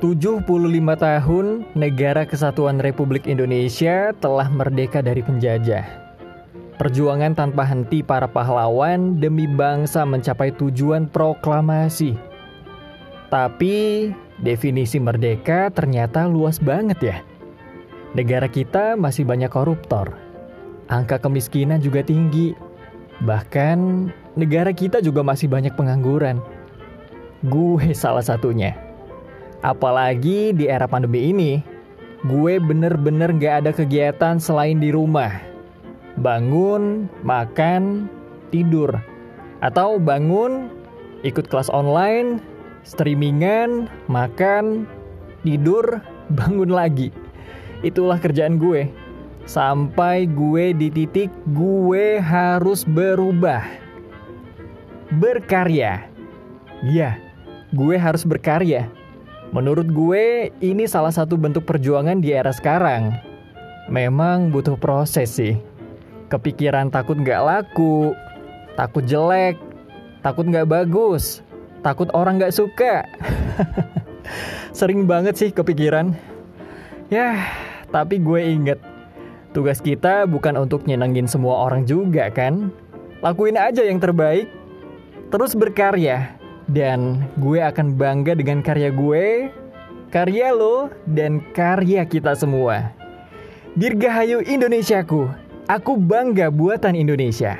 75 tahun negara kesatuan Republik Indonesia telah merdeka dari penjajah. Perjuangan tanpa henti para pahlawan demi bangsa mencapai tujuan proklamasi. Tapi definisi merdeka ternyata luas banget ya. Negara kita masih banyak koruptor. Angka kemiskinan juga tinggi. Bahkan negara kita juga masih banyak pengangguran. Gue salah satunya. Apalagi di era pandemi ini, gue bener-bener gak ada kegiatan selain di rumah. Bangun, makan, tidur. Atau bangun, ikut kelas online, streamingan, makan, tidur, bangun lagi. Itulah kerjaan gue. Sampai gue di titik gue harus berubah. Berkarya. Ya, gue harus berkarya Menurut gue, ini salah satu bentuk perjuangan di era sekarang. Memang butuh proses sih. Kepikiran takut nggak laku, takut jelek, takut nggak bagus, takut orang nggak suka. Sering banget sih kepikiran. Ya, tapi gue inget, tugas kita bukan untuk nyenengin semua orang juga kan. Lakuin aja yang terbaik, terus berkarya dan gue akan bangga dengan karya gue, karya lo, dan karya kita semua. Dirgahayu Indonesiaku, aku bangga buatan Indonesia.